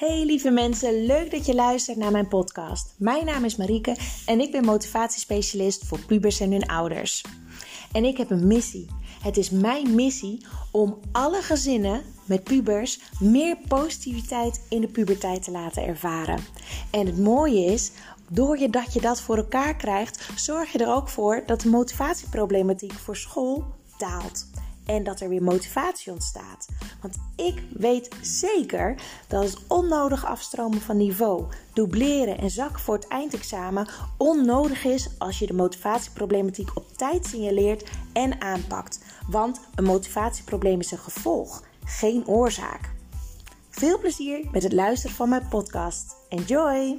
Hey lieve mensen, leuk dat je luistert naar mijn podcast. Mijn naam is Marieke en ik ben motivatiespecialist voor pubers en hun ouders. En ik heb een missie. Het is mijn missie om alle gezinnen met pubers meer positiviteit in de puberteit te laten ervaren. En het mooie is, door je dat je dat voor elkaar krijgt, zorg je er ook voor dat de motivatieproblematiek voor school daalt en dat er weer motivatie ontstaat. Want ik weet zeker dat het onnodig afstromen van niveau, dubleren en zakken voor het eindexamen onnodig is als je de motivatieproblematiek op tijd signaleert en aanpakt. Want een motivatieprobleem is een gevolg, geen oorzaak. Veel plezier met het luisteren van mijn podcast. Enjoy!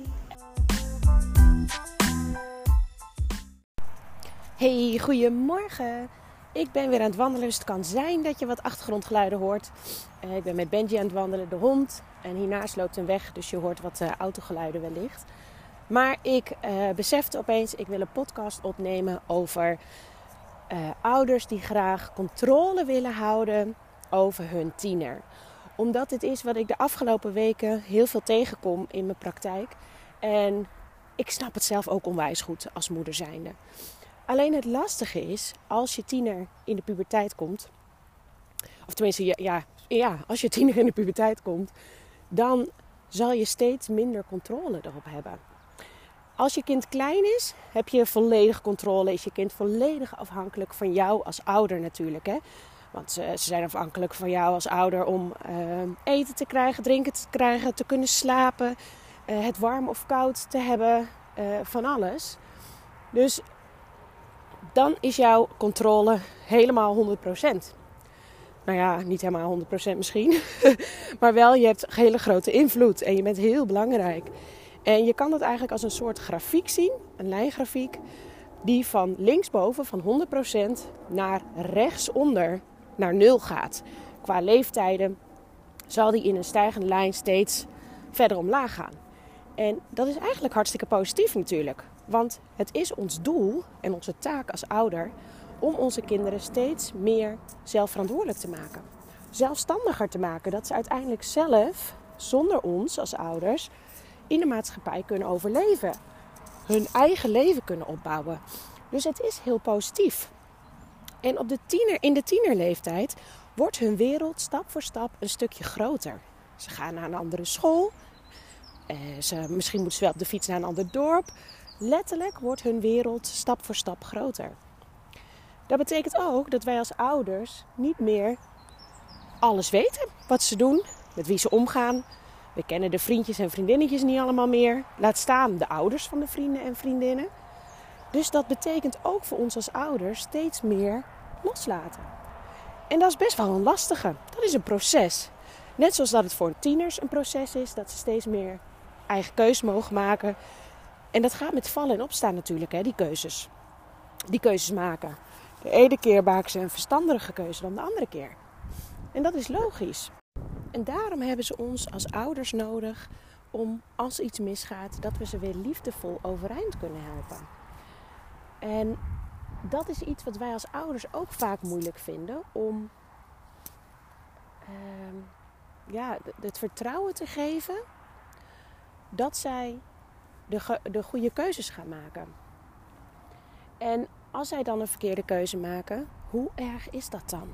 Hey, goedemorgen! Ik ben weer aan het wandelen, dus het kan zijn dat je wat achtergrondgeluiden hoort. Uh, ik ben met Benji aan het wandelen, de hond. En hiernaast loopt een weg, dus je hoort wat uh, autogeluiden wellicht. Maar ik uh, besefte opeens, ik wil een podcast opnemen over ouders die graag controle willen houden over hun tiener. Omdat dit is wat ik de afgelopen weken heel veel tegenkom in mijn praktijk. En ik snap het zelf ook onwijs goed als moeder zijnde. Alleen het lastige is, als je tiener in de puberteit komt, of tenminste, ja, ja, als je tiener in de puberteit komt, dan zal je steeds minder controle erop hebben. Als je kind klein is, heb je volledig controle. Is je kind volledig afhankelijk van jou als ouder natuurlijk. Hè? Want ze, zijn afhankelijk van jou als ouder om uh, eten te krijgen, drinken te krijgen, te kunnen slapen, uh, het warm of koud te hebben, uh, van alles. Dus dan is jouw controle helemaal 100%. Nou ja, niet helemaal 100% misschien. maar wel, je hebt hele grote invloed en je bent heel belangrijk. En je kan dat eigenlijk als een soort grafiek zien, een lijngrafiek, die van linksboven van 100% naar rechtsonder naar 0 gaat. Qua leeftijden zal die in een stijgende lijn steeds verder omlaag gaan. En dat is eigenlijk hartstikke positief natuurlijk. Want het is ons doel en onze taak als ouder om onze kinderen steeds meer zelfverantwoordelijk te maken. Zelfstandiger te maken. Dat ze uiteindelijk zelf, zonder ons als ouders, in de maatschappij kunnen overleven. Hun eigen leven kunnen opbouwen. Dus het is heel positief. En op de tiener, in de tienerleeftijd wordt hun wereld stap voor stap een stukje groter. Ze gaan naar een andere school. Eh, ze, misschien moeten ze wel op de fiets naar een ander dorp. Letterlijk wordt hun wereld stap voor stap groter. Dat betekent ook dat wij als ouders niet meer alles weten wat ze doen, met wie ze omgaan. We kennen de vriendjes en vriendinnetjes niet allemaal meer. Laat staan de ouders van de vrienden en vriendinnen. Dus dat betekent ook voor ons als ouders steeds meer loslaten. En dat is best wel een lastige. Dat is een proces. Net zoals dat het voor tieners een proces is, dat ze steeds meer eigen keus mogen maken. En dat gaat met vallen en opstaan natuurlijk, hè, die keuzes. Die keuzes maken. De ene keer maken ze een verstandige keuze dan de andere keer. En dat is logisch. En daarom hebben ze ons als ouders nodig om als iets misgaat, dat we ze weer liefdevol overeind kunnen helpen. En dat is iets wat wij als ouders ook vaak moeilijk vinden om uh, ja, het vertrouwen te geven dat zij de, de goede keuzes gaan maken. En als zij dan een verkeerde keuze maken, hoe erg is dat dan?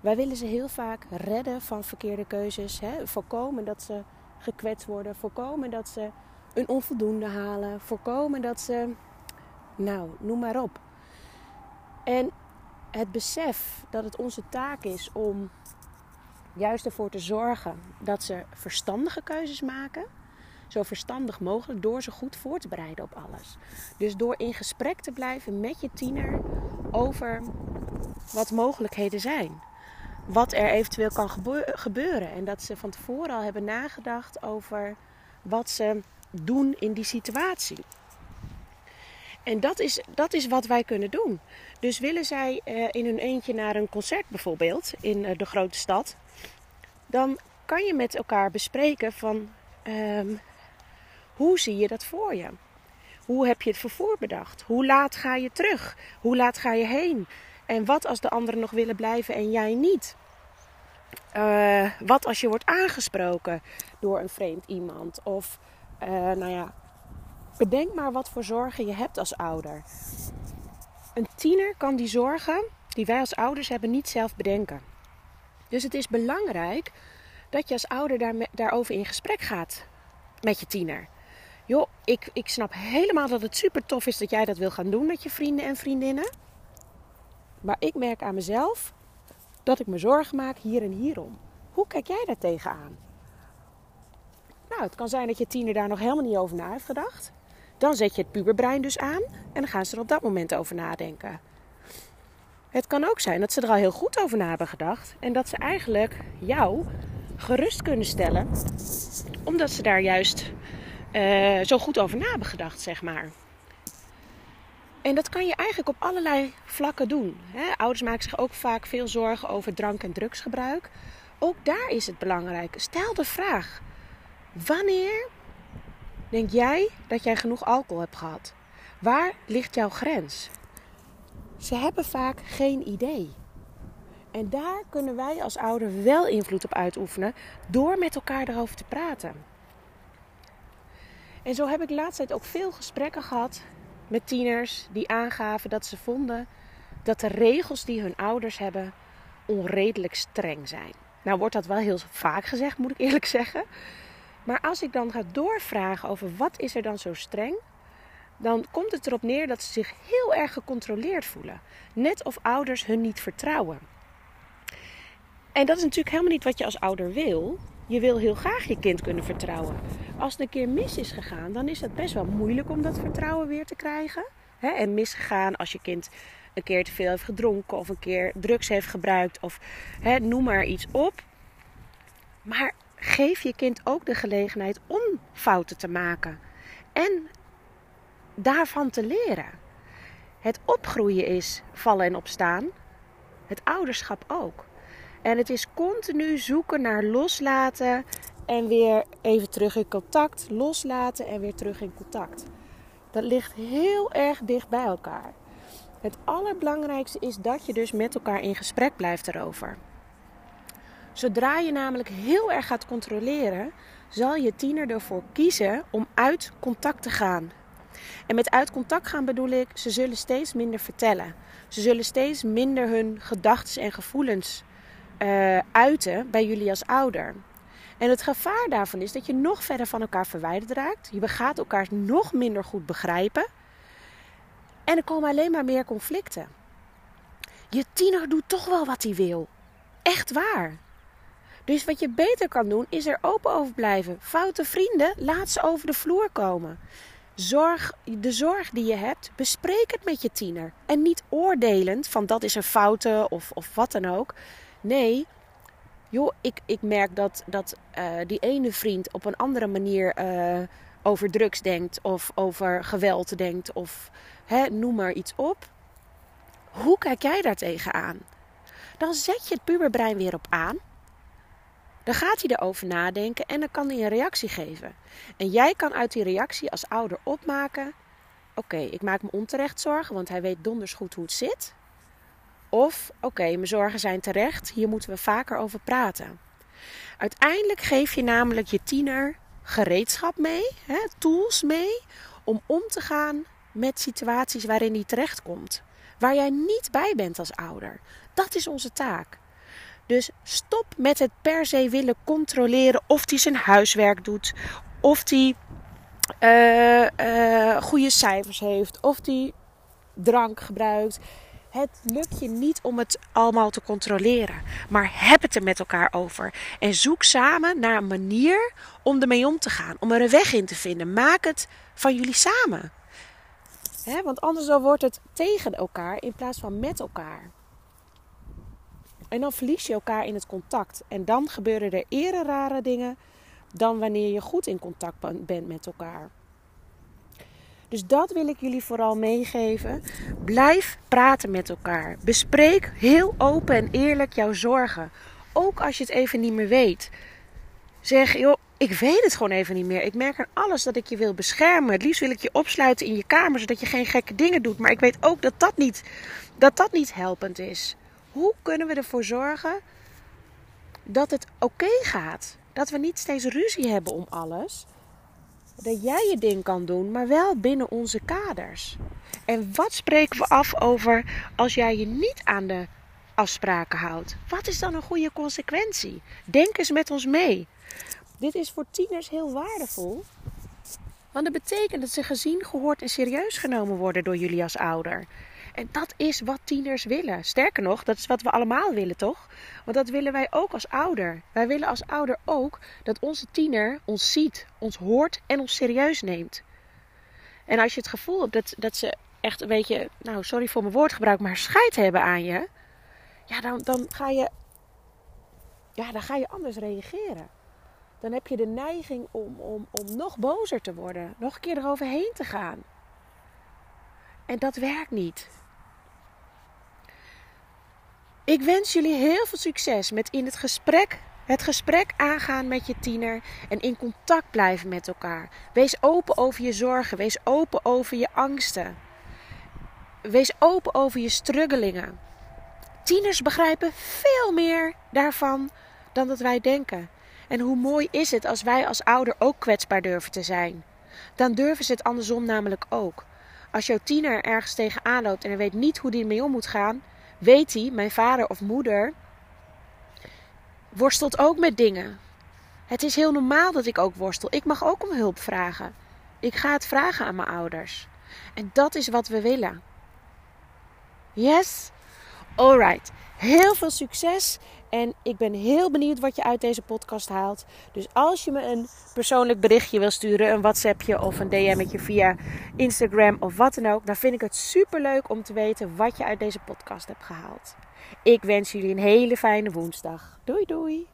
Wij willen ze heel vaak redden van verkeerde keuzes. Hè? Voorkomen dat ze gekwetst worden. Voorkomen dat ze een onvoldoende halen. Voorkomen dat ze. Nou, noem maar op. En het besef dat het onze taak is om juist ervoor te zorgen dat ze verstandige keuzes maken zo verstandig mogelijk door ze goed voor te bereiden op alles. Dus door in gesprek te blijven met je tiener over wat mogelijkheden zijn. Wat er eventueel kan gebeuren. En dat ze van tevoren al hebben nagedacht over wat ze doen in die situatie. En dat is, dat is wat wij kunnen doen. Dus willen zij uh, in hun eentje naar een concert bijvoorbeeld in uh, de grote stad, dan kan je met elkaar bespreken van um, hoe zie je dat voor je? Hoe heb je het vervoer bedacht? Hoe laat ga je terug? Hoe laat ga je heen? En wat als de anderen nog willen blijven en jij niet? Uh, wat als je wordt aangesproken door een vreemd iemand? Of, uh, nou ja, bedenk maar wat voor zorgen je hebt als ouder. Een tiener kan die zorgen die wij als ouders hebben niet zelf bedenken. Dus het is belangrijk dat je als ouder daar, daarover in gesprek gaat met je tiener. Joh, ik, ik snap helemaal dat het super tof is dat jij dat wil gaan doen met je vrienden en vriendinnen. Maar ik merk aan mezelf dat ik me zorgen maak hier en hierom. Hoe kijk jij daar tegenaan? Nou, het kan zijn dat je tiener daar nog helemaal niet over na heeft gedacht. Dan zet je het puberbrein dus aan en dan gaan ze er op dat moment over nadenken. Het kan ook zijn dat ze er al heel goed over na hebben gedacht en dat ze eigenlijk jou gerust kunnen stellen, omdat ze daar juist uh, zo goed over na gedacht, zeg maar. En dat kan je eigenlijk op allerlei vlakken doen. Hè? Ouders maken zich ook vaak veel zorgen over drank- en drugsgebruik. Ook daar is het belangrijk. Stel de vraag: wanneer denk jij dat jij genoeg alcohol hebt gehad? Waar ligt jouw grens? Ze hebben vaak geen idee. En daar kunnen wij als ouder wel invloed op uitoefenen door met elkaar erover te praten. En zo heb ik laatst tijd ook veel gesprekken gehad met tieners die aangaven dat ze vonden dat de regels die hun ouders hebben onredelijk streng zijn. Nou wordt dat wel heel vaak gezegd, moet ik eerlijk zeggen. Maar als ik dan ga doorvragen over wat is er dan zo streng, dan komt het erop neer dat ze zich heel erg gecontroleerd voelen. Net of ouders hun niet vertrouwen. En dat is natuurlijk helemaal niet wat je als ouder wil. Je wil heel graag je kind kunnen vertrouwen. Als het een keer mis is gegaan, dan is het best wel moeilijk om dat vertrouwen weer te krijgen. En misgegaan als je kind een keer te veel heeft gedronken of een keer drugs heeft gebruikt of noem maar iets op. Maar geef je kind ook de gelegenheid om fouten te maken en daarvan te leren. Het opgroeien is vallen en opstaan, het ouderschap ook. En het is continu zoeken naar loslaten en weer even terug in contact. Loslaten en weer terug in contact. Dat ligt heel erg dicht bij elkaar. Het allerbelangrijkste is dat je dus met elkaar in gesprek blijft erover. Zodra je namelijk heel erg gaat controleren, zal je tiener ervoor kiezen om uit contact te gaan. En met uit contact gaan bedoel ik, ze zullen steeds minder vertellen. Ze zullen steeds minder hun gedachten en gevoelens uh, uiten bij jullie als ouder. En het gevaar daarvan is dat je nog verder van elkaar verwijderd raakt. Je gaat elkaar nog minder goed begrijpen. En er komen alleen maar meer conflicten. Je tiener doet toch wel wat hij wil. Echt waar. Dus wat je beter kan doen, is er open over blijven. Foute vrienden, laat ze over de vloer komen. Zorg, de zorg die je hebt, bespreek het met je tiener. En niet oordelend van dat is een foute of, of wat dan ook. Nee, joh, ik, ik merk dat, dat uh, die ene vriend op een andere manier uh, over drugs denkt of over geweld denkt of hè, noem maar iets op. Hoe kijk jij daar tegenaan? Dan zet je het puberbrein weer op aan. Dan gaat hij erover nadenken en dan kan hij een reactie geven. En jij kan uit die reactie als ouder opmaken: Oké, ik maak me onterecht zorgen, want hij weet donders goed hoe het zit. Of oké, mijn zorgen zijn terecht, hier moeten we vaker over praten. Uiteindelijk geef je namelijk je tiener gereedschap mee, hè, tools mee, om om te gaan met situaties waarin hij terechtkomt. Waar jij niet bij bent als ouder. Dat is onze taak. Dus stop met het per se willen controleren of hij zijn huiswerk doet, of hij uh, goede cijfers heeft, of hij drank gebruikt. Het lukt je niet om het allemaal te controleren. Maar heb het er met elkaar over. En zoek samen naar een manier om ermee om te gaan. Om er een weg in te vinden. Maak het van jullie samen. want anders dan wordt het tegen elkaar in plaats van met elkaar. En dan verlies je elkaar in het contact. En dan gebeuren er eerder rare dingen dan wanneer je goed in contact bent met elkaar. Dus dat wil ik jullie vooral meegeven. Blijf praten met elkaar. Bespreek heel open en eerlijk jouw zorgen. Ook als je het even niet meer weet. Zeg, joh, ik weet het gewoon even niet meer. Ik merk aan alles dat ik je wil beschermen. Het liefst wil ik je opsluiten in je kamer, zodat je geen gekke dingen doet. Maar ik weet ook dat dat niet, dat dat niet helpend is. Hoe kunnen we ervoor zorgen dat het oké gaat. Dat we niet steeds ruzie hebben om alles. Dat jij je ding kan doen, maar wel binnen onze kaders. En wat spreken we af over als jij je niet aan de afspraken houdt? Wat is dan een goede consequentie? Denk eens met ons mee. Dit is voor tieners heel waardevol. Want dat betekent dat ze gezien, gehoord en serieus genomen worden door jullie als ouder. En dat is wat tieners willen. Sterker nog, dat is wat we allemaal willen, toch? Want dat willen wij ook als ouder. Wij willen als ouder ook dat onze tiener ons ziet, ons hoort en ons serieus neemt. En als je het gevoel hebt dat, dat ze echt een beetje, nou sorry voor mijn woordgebruik, maar scheid hebben aan je. Ja, dan, dan, ga je, ja, dan ga je anders reageren. Dan heb je de neiging om, om, om nog bozer te worden. Nog een keer eroverheen te gaan. En dat werkt niet. Ik wens jullie heel veel succes met in het gesprek, het gesprek aangaan met je tiener en in contact blijven met elkaar. Wees open over je zorgen, wees open over je angsten. Wees open over je struggelingen. Tieners begrijpen veel meer daarvan dan dat wij denken. En hoe mooi is het als wij als ouder ook kwetsbaar durven te zijn? Dan durven ze het andersom namelijk ook. Als jouw tiener ergens tegenaan loopt en hij weet niet hoe hij mee om moet gaan, weet hij, mijn vader of moeder, worstelt ook met dingen. Het is heel normaal dat ik ook worstel. Ik mag ook om hulp vragen. Ik ga het vragen aan mijn ouders. En dat is wat we willen. Yes? Alright. Heel veel succes. En ik ben heel benieuwd wat je uit deze podcast haalt. Dus als je me een persoonlijk berichtje wil sturen, een WhatsAppje of een DM'tje via Instagram of wat dan ook, dan vind ik het super leuk om te weten wat je uit deze podcast hebt gehaald. Ik wens jullie een hele fijne woensdag. Doei doei.